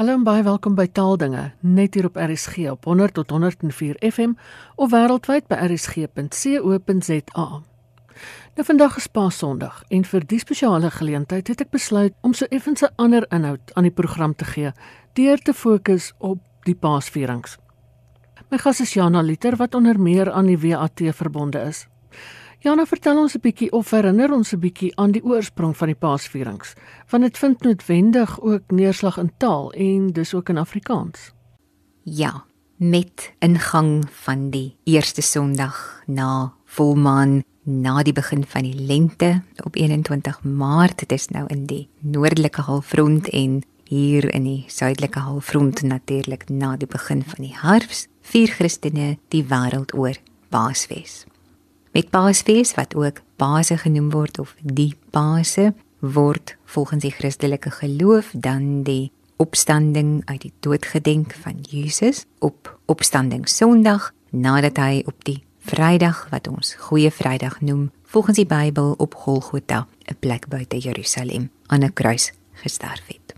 Hallo en baie welkom by Taaldinge, net hier op RSG op 100 tot 104 FM of wêreldwyd by rsg.co.za. Nou vandag is Paasondag en vir die spesiale geleentheid het ek besluit om so effens 'n ander inhoud aan die program te gee deur te fokus op die Paasvierings. My gas is Jana Liter wat onder meer aan die WAT verbonde is. Jana, vertel ons 'n bietjie of herinner ons 'n bietjie aan die oorsprong van die Paasvierings, want dit vind noodwendig ook neerslag in taal en dus ook in Afrikaans. Ja, met ingang van die eerste Sondag na volmaan na die begin van die lente op 21 Maart, dit is nou in die noordelike halfrond en hier in die suidelike halfrond natuurlik na die begin van die herfs, vier Christene die wêreld oor Paasfees. Met Paasfees wat ook Paase genoem word of die Paase word volgens die Christelike geloof dan die opstanding uit die dood gedenk van Jesus op opstanding Sondag nadat hy op die Vrydag wat ons Goeie Vrydag noem volgens die Bybel op Golgotha 'n plek buite Jerusalem aan 'n kruis gesterf het.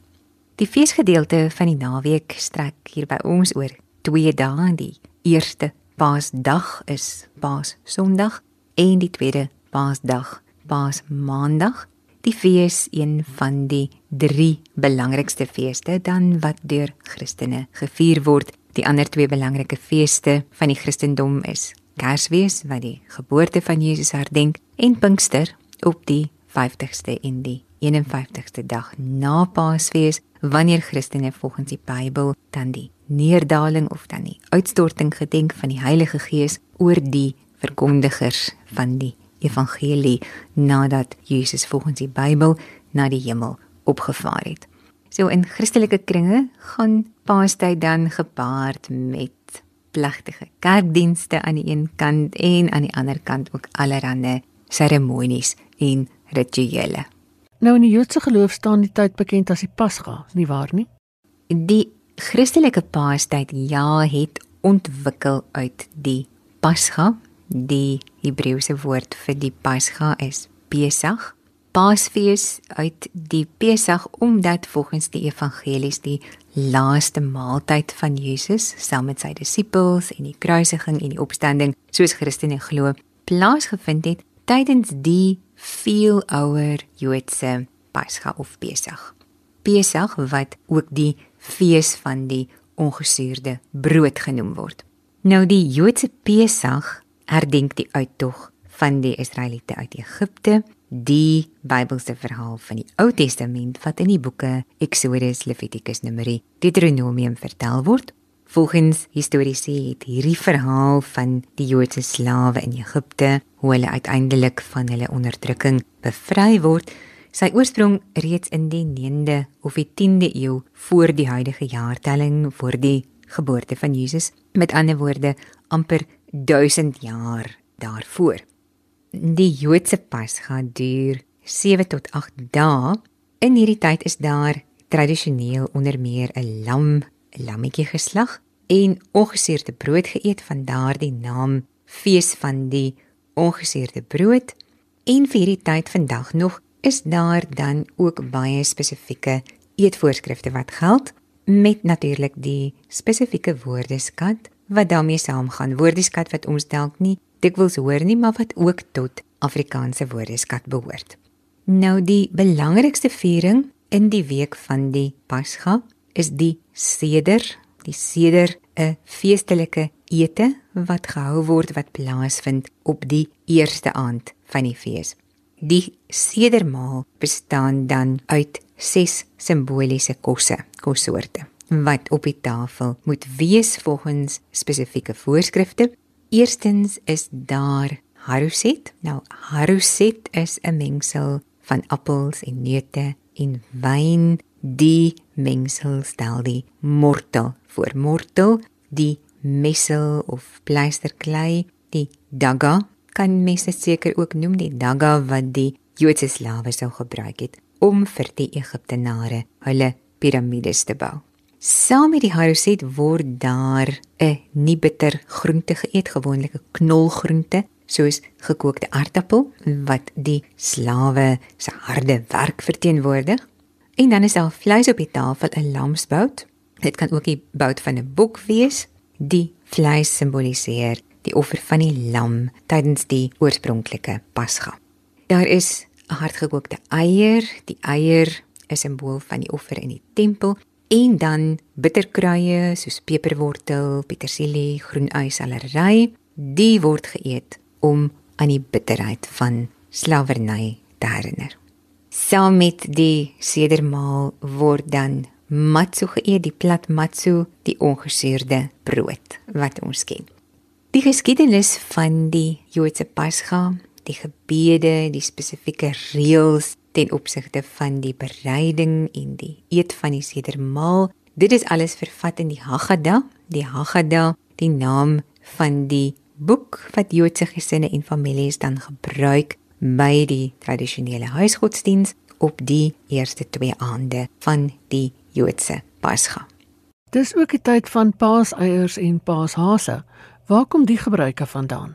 Die feesgedeelte van die naweek strek hier by ons oor 2 dae, die eerste Paasdag is Paas Sondag en die tweede Paasdag, Paas Maandag. Die fees een van die drie belangrikste feeste dan wat deur Christene gevier word. Die ander twee belangrike feeste van die Christendom is Kersfees wat die geboorte van Jesus herdenk en Pinkster op die 50ste en die 51ste dag na Paasfees wanneer Christene volgens die Bybel dan die neerdaling of dan die uitstorting gedenk van die Heilige Gees oor die verkondigers van die evangelie nadat Jesus volgens die Bybel na die hemel opgevaar het. So in Christelike kringe gaan Paastyd dan gepaard met plegtige kerkdienste aan die een kant en aan die ander kant ook allerlei seremonies en rituele. Nou in die Joodse geloof staan die tyd bekend as die Pasga, nie waar nie? Die Christelike Paastyd ja het ontwikkel uit die Pasga. Die Hebreëse woord vir die Pasga is Pesach. Paasfees uit die Pesach omdat volgens die evangelies die laaste maaltyd van Jesus saam met sy disippels en die kruisiging en die opstanding soos Christene glo plaasgevind het tydens die veel ouer Joodse Pasga of Pesach. Pesach wat ook die fees van die ongesuurde brood genoem word. Nou die Joodse Pesach herdenk die uittog van die Israeliete uit Egipte, die Bybelse verhaal van die Ou Testament wat in die boeke Eksodus, Levitikus, Numeri, Deuteronomium vertel word. Volgens historiese het hierdie verhaal van die Joodse slawe in Egipte, hoe hulle uiteindelik van hulle onderdrukking bevry word, sy oorsprong reeds in die 9de of die 10de eeu voor die huidige jaartelling voor die geboorte van Jesus. Met ander woorde, amper 1000 jaar daarvoor. Die Joodse Pasga duur 7 tot 8 dae. In hierdie tyd is daar tradisioneel onder meer 'n lam, 'n lammetjie geslag en ongesuurde brood geëet van daardie naam fees van die ongesuurde brood. En vir hierdie tyd vandag nog is daar dan ook baie spesifieke eetvoorskrifte wat geld met natuurlik die spesifieke woordeskat wat daarmee saamgaan. Woordeskat wat ons dalk nie dikwels hoor nie, maar wat ook tot Afrikaanse woordeskat behoort. Nou die belangrikste viering in die week van die Pasga is die Seder, die Seder 'n feestelike ete wat gehou word wat plaasvind op die eerste aand van die fees. Die Sedermaal bestaan dan uit 6 simboliese kosse, kossoorte wat op die tafel moet wees volgens spesifieke voorskrifte. Eerstens is daar haruset. Nou haruset is 'n mengsel van appels en neute en wyn. Die mengsel stel die mortel voor mortel, die messel of pleisterklei, die daga kan mense seker ook noem die daga wat die Joodse slawe sou gebruik het om vir die Egiptenare hulle piramides te bou. Saam met die haruset word daar 'n nie bitter groente geëet, gewoonlik 'n knolgroente, soos gekookte aartappel wat die slawe se harde werk verteenwoordig. En dan is daar vleis op die tafel, 'n lamsbout Dit kan ook die bout van 'n boek wees. Die vleis simboliseer die offer van die lam tydens die oorspronklike Pasga. Daar is 'n hardgekookte eier. Die eier is 'n simbool van die offer in die tempel en dan bitterkruie soos peperwortel, petersilie, groenui, sellery. Die word geëet om aan die bitterheid van slawerny te herinner. Saam met die sedermaal word dan matsu geëet, die plat matsu, die ongesuurde brood wat ons ken. Die geskiedenis van die Joodse Pasga, die gebede, die spesifieke reëls ten opsigte van die bereiding en die eet van die sedermaal, dit is alles vervat in die Haggadah, die Haggadah, die naam van die boek wat Joodse gesinne en families dan gebruik by die tradisionele huisgodsdiens op die eerste 2 aande van die Joodse Pasga. Dis ook die tyd van paaseiers en paashase. Waar kom die gebruike vandaan?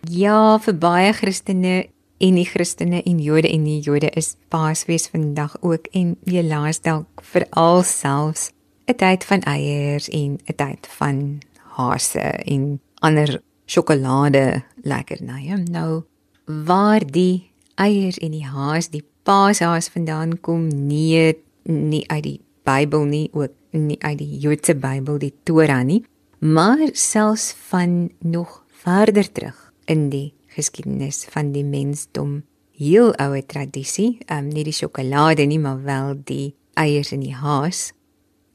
Ja, vir baie Christene en nie Christene en Jode en nie Jode is Paasfees vandag ook en jy laas dalk veral selfs 'n tyd van eiers en 'n tyd van hase en ander sjokolade lekkernye. Nou waar die eiers en die haas, die paashaas vandaan kom, nie nie uit die Bybel nie, ook nie uit die Joodse Bybel, die Torah nie, maar selfs van nog verder terug in die geskiedenis van die mensdom. Heel oue tradisie, um, nie die sjokolade nie, maar wel die eiers en die haas.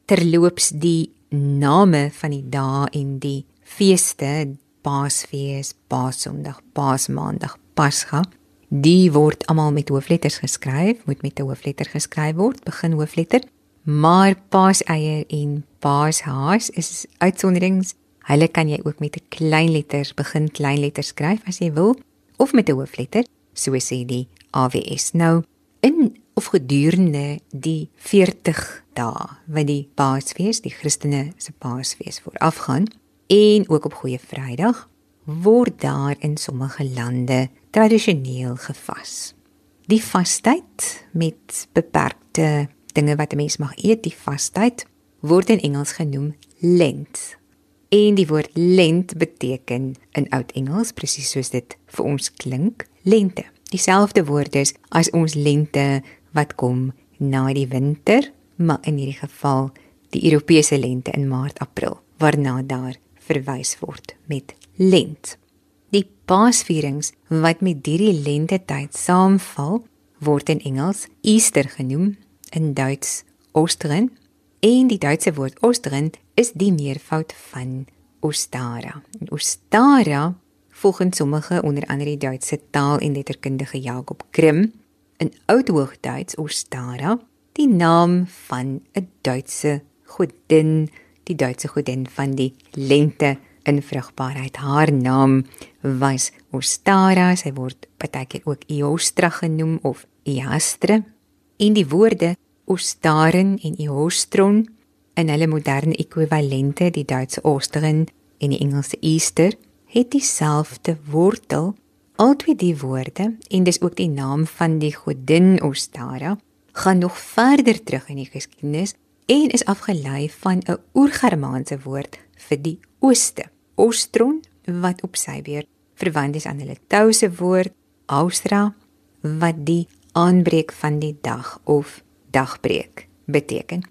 Terloops die name van die dae en die feeste, Paasfees, Paassondag, Paasmaandag, Pasga. Die word almal met hoofletters geskryf, moet met 'n hoofletter geskryf word, begin hoofletter. Maar Paaseier en Paashaas is uitsonderings. Hulle kan jy ook met 'n klein letter begin klein letter skryf as jy wil of met 'n hoofletter, so sê die AWS. Nou in of gedurende die 40 dae wat die Paasfees, die Christene se Paasfees voorafgaan, en ook op Goeie Vrydag word daar in sommige lande tradisioneel gevas. Die vastyd met beperkte dinge wat 'n mens mag eet, die vastyd word in Engels genoem Lent. En die woord Lent beteken in Oud-Engels presies soos dit vir ons klink, lente. Dieselfde woord is as ons lente wat kom na die winter, maar in hierdie geval die Europese lente in Maart, April, waarna daar verwys word met lent. Die Paasvierings wat met hierdie lente tyd saamval, word in Engels Easter genoem, in Duits Ostern, en die Duitse woord Ostern is die meervoud van Ostara. En Ostara, volgens sommige onder andere Duitse taal en letterkundige Jakob Grimm, in Oudhoogduits Ostara, die naam van 'n Duitse godin die Duitse godin van die lente in vrugbaarheid. Haar naam was Ostara, sy word partykeer ook Iostra genoem of Iastre. En die woorde Ostaren en Iostron in hulle moderne ekwivalente, die Duitse Ostern en die Engelse Easter, het dieselfde wortel. Albei die woorde en dis ook die naam van die godin Ostara gaan nog verder terug in die geskiedenis en is afgelei van 'n oergermaanse woord vir die ooste, ostron, wat op sy weer verwant is aan hulle Touse woord austra wat die aanbreek van die dag of dagbreek beteken.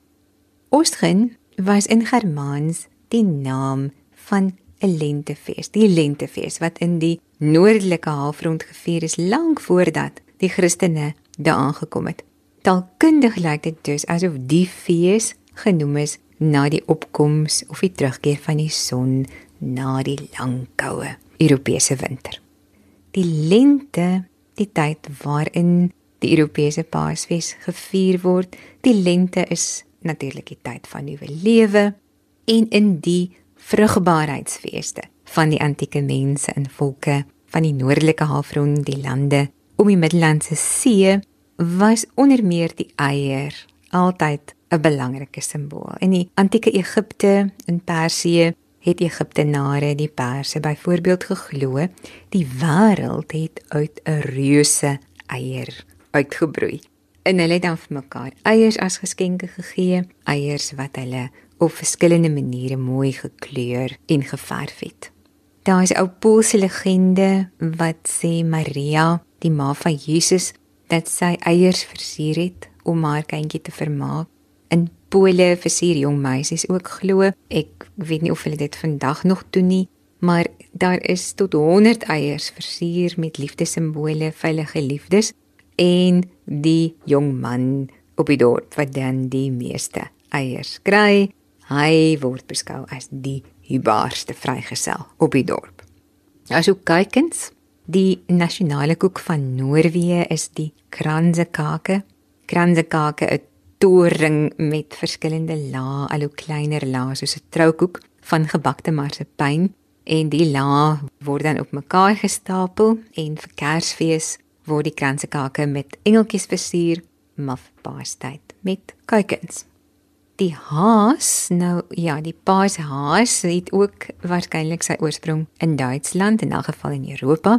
Ostgen was in Germaans die naam van 'n lentefees, die lentefees wat in die noordelike halfrond gevier is lank voordat die Christene daar aangekom het. Taalkundig lyk dit dus asof die fees genoem is na die opkoms of die terugkeer van die son na die lang koue Europese winter. Die lente, die tyd waarin die Europese Paasfees gevier word, die lente is natuurlik die tyd van nuwe lewe en in die vrugbaarheidsfeeste van die antieke mense en volke van die noordelike halfrond, die lande om die Middellandse See was onder meer die eier altyd 'n belangrike simbool. In die antieke Egipte en Persië het Egiptenare die Perse byvoorbeeld geglo die wêreld het uit 'n reuse eier uitgebroei. En hulle het dan vir mekaar eiers as geskenke gegee, eiers wat hulle op verskillende maniere mooi gekleur en geverf het. Daar is ou Poolse legende wat sê Maria, die ma van Jesus, dat sy eiers versier het om haar kindjie te vermaak. In Pole versier jong meisies ook glo. Ek weet nie of hulle dit vandag nog doen nie, maar daar is tot 100 eiers versier met liefdesimbole, veilige liefdes en die jong man op die dorp wat dan die meeste eiers kry, hy word beskou as die hubaarste vrygesel op die dorp. As jy kykens, die nasionale koek van Noorwe is die kransekake. Kransekake, 'n toring met verskillende lae, al hoe kleiner lae soos 'n troukoek van gebakte marsepein en die lae word dan op mekaar gestapel en vir Kersfees word die kransekake met engeltjies versier muff paastyd met kuikens. Die haas, nou ja, die paashaas het ook waarskynlik sy oorsprong in Duitsland in elk geval in Europa.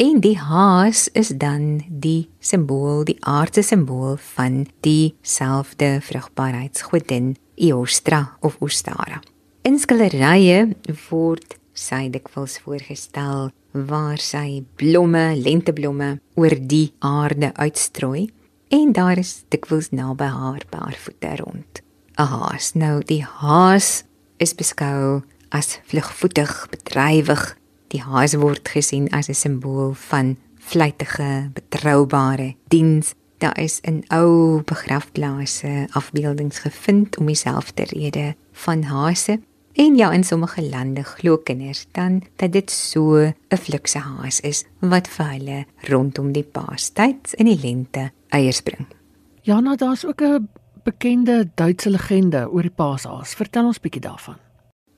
En die haas is dan die simbool, die aardse simbool van dieselfde vrugbaarheidsgodin Eostra of Ostara. In skilderye word sy dikwels voorgestel waar sy blomme, lenteblomme oor die aarde uitstrooi en daar is dikwels naby haar baarvoete rond. 'n Haas. Nou die haas is beskou as vlugvoetig, bedrywig. Die haas word gesien as 'n simbool van vlytige, betroubare diens. Daar is 'n ou begrafplaase afbeeldings gevind om dieselfde rede van hase. En ja, in sommige lande glo kinders dan dat dit so 'n flikse haas is wat vir hulle rondom die paastyd in die lente eiers bring. Ja, nou daar's ook 'n bekende Duitse legende oor die paashaas. Vertel ons bietjie daarvan.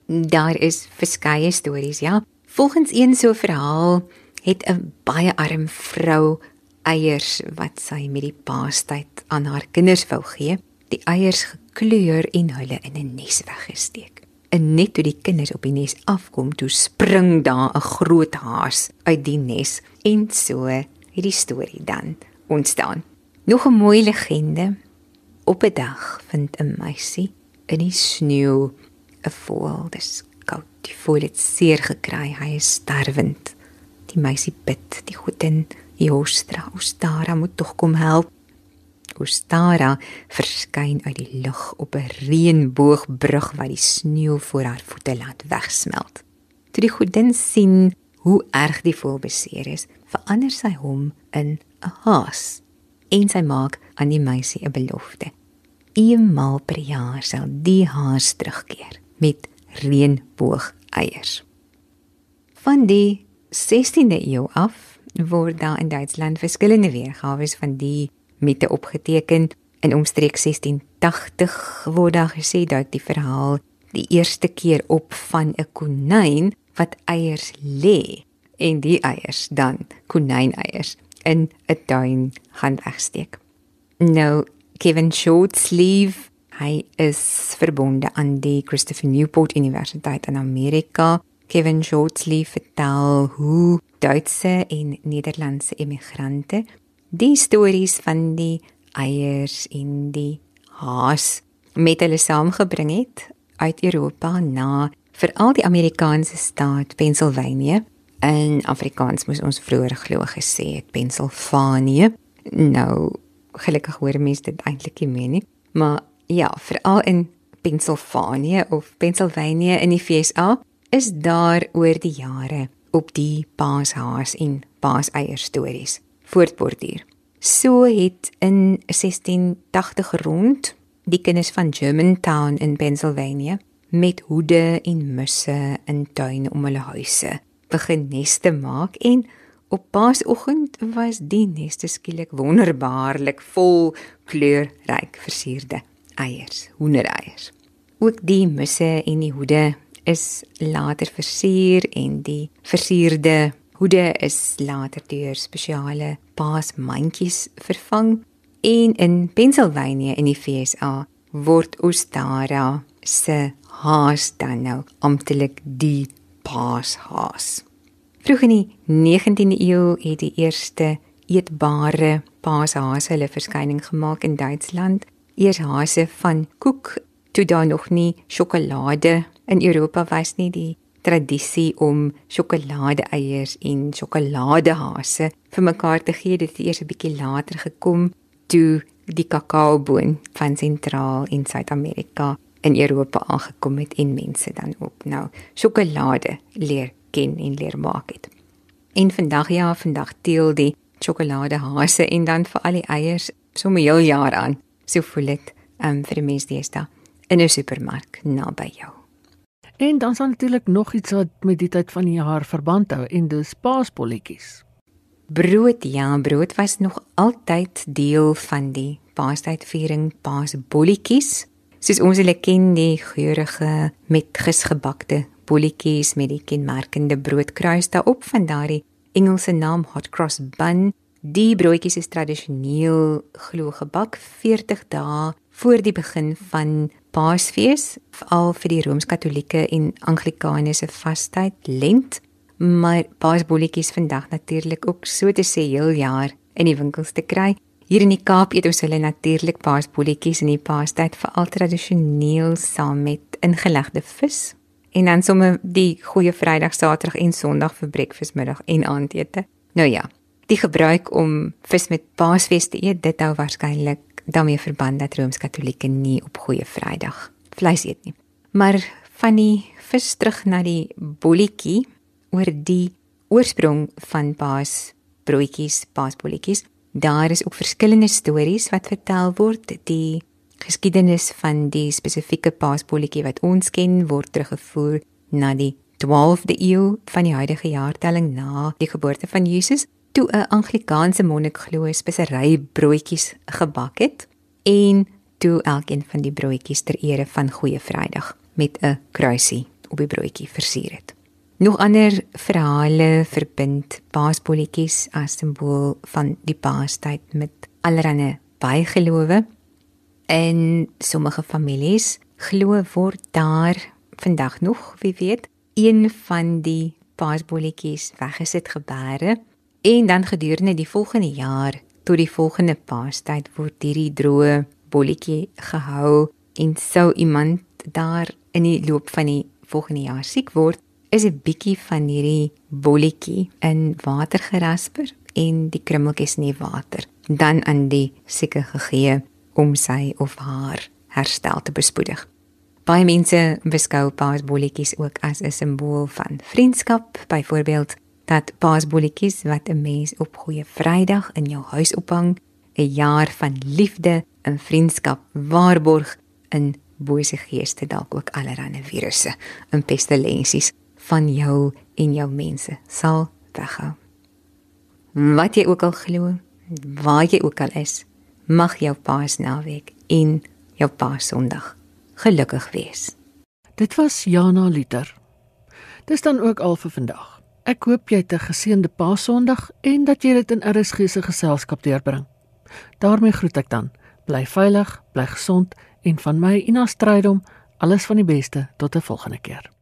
Daar is verskeie stories, ja. Volgens een so verhaal het 'n baie arm vrou eiers wat sy met die paastyd aan haar kinders wou gee, die eiers gekleur en hulle in 'n nes weggesteek. En net toe die kinders op die nes afkom, toe spring daar 'n groot haas uit die nes en so het die storie dan ontstaan. Nog 'n mooi legende. Op 'n dag vind 'n meisie in die sneeu 'n voël. Dis koud. Die voël het seer gekry. Hy is sterwend. Die meisie bid, die godin Jostra, Ostara moet tog kom help. Ostara verskyn uit die lug op 'n reënboogbrug wat die sneeu voor haar voete laat wegsmelt. Toe die godin sien hoe erg die voël beseer is, verander sy hom in 'n haas en sy maak aan die meisie 'n belofte. Eenmal per jaar sal die haas terugkeer met reënboog eiers. Van die 16de eeu af word daar in Duitsland verskillende weergawe van die mite opgeteken. In omstreeks 1680 word daar gesê dat die verhaal die eerste keer op van 'n konyn wat eiers lê en die eiers dan konyneiers in 'n tuin gaan wegsteek. Nou Kevin Shortsleeve, hy is verbonde aan die Christopher Newport Universiteit in Amerika. Kevin Shortsleeve vertel hoe Duitse en Nederlandse immigrante die stories van die eiers en die haas met hulle saamgebring het uit Europa na veral die Amerikaanse staat Pennsylvania In Afrikaans moes ons vroeër glo gesê het Pennsylvania. Nou gelukkig hoor mense dit eintlik nie meer nie, maar ja, veral in Pennsylvania of Pennsylvania in die FSA is daar oor die jare op die paashaas en paaseier stories voortborduur. So het in 1680 rond die kinders van Germantown in Pennsylvania met hoede en musse in tuine om hulle huise begin neste maak en op Paasoggend was die neste skielik wonderbaarlik vol kleurryk versierde eiers, hoendereiers. Ook die musse en die hoede is later versier en die versierde hoede is later deur spesiale paasmandjies vervang en in Pennsylvania in die FSA word Ostara se haas dan nou amptelik die paashaas. Vroeg in die 19de eeu het die eerste eetbare paashase hulle verskyning gemaak in Duitsland. Eers hase van koek toe daar nog nie sjokolade in Europa was nie, die tradisie om sjokolade-eiers en sjokoladehase vir mekaar te gee, dit het eers 'n bietjie later gekom toe die kakaoboon van Sentraal en Suid-Amerika in Europa aangekom het en mense dan ook nou sjokolade leer ken en leer maak het. En vandag ja, vandag teel die sjokoladehase en dan vir al die eiers sommer heel jaar aan. So voel dit um, vir die mense deesdae in 'n supermark naby jou. En dan sal natuurlik nog iets wat met die tyd van die jaar verband hou en dis paasbolletjies. Brood, ja, brood was nog altyd deel van die paastydviering, paasbolletjies. Soos ons hulle ken, die geurende met gesgebakte bolletjies met die kenmerkende broodkruis daarop van daardie Engelse naam hot cross bun. Die broodjies is tradisioneel glo gebak 40 dae voor die begin van Paasfees, veral vir die Rooms-Katolieke en Anglikane se vastyd Lent, maar paasbolletjies vandag natuurlik ook so te sê heel jaar in die winkels te kry. Hier in die Kaap eet ons hulle natuurlik paasbolletjies in die paastyd veral tradisioneel saam met ingelegde vis en dan sommer die goeie Vrydag, Saterdag en Sondag vir breakfastmiddag en aandete. Nou ja, die gebruik om vis met Paasfees te eet, dit hou waarskynlik daarmee verband dat Rooms-Katolieke nie op goeie Vrydag vleis eet nie. Maar van die vis terug na die bolletjie oor die oorsprong van Paas broodjies, paasbolletjies. Daar is ook verskillende stories wat vertel word. Die geskiedenis van die spesifieke paasbolletjie wat ons ken word teruggevoer na die 12de eeu van die huidige jaartelling na die geboorte van Jesus toe 'n Anglikaanse monnik glo spesery broodjies gebak het en toe elkeen van die broodjies ter ere van Goeie Vrydag met 'n kruisie op die broodjie versier het. Nog ander verhale verbind paasbolletjies as simbool van die paastyd met allerlei bygelowe En sommige families glo word daar vandag nog, wie weet, een van die paasbolletjies weggesit gebare en dan gedurende die volgende jaar tot die volgende paastyd word hierdie droë bolletjie gehou en sou iemand daar in die loop van die volgende jaar siek word, is 'n bietjie van hierdie bolletjie in water gerasper en die krummeltjies in die water dan aan die sieke gegee om sy of haar herstel te bespoedig. Baie mense beskou paasbolletjies ook as 'n simbool van vriendskap, byvoorbeeld dat paasbolletjies wat 'n mens op Goeie Vrydag in jou huis ophang, 'n jaar van liefde en vriendskap waarborg in bose geeste dalk ook allerlei virusse en pestilensies van jou en jou mense sal weghou. Wat jy ook al glo, waar jy ook al is, mag jou Paasnaweek en jou Paasondag gelukkig wees. Dit was Jana Liter. Dis dan ook al vir vandag. Ek hoop jy het 'n geseënde Paasondag en dat jy dit in RSG se geselskap deurbring. daarmee groet ek dan. Bly veilig, bly gesond en van my Ina Strydom alles van die beste tot 'n volgende keer.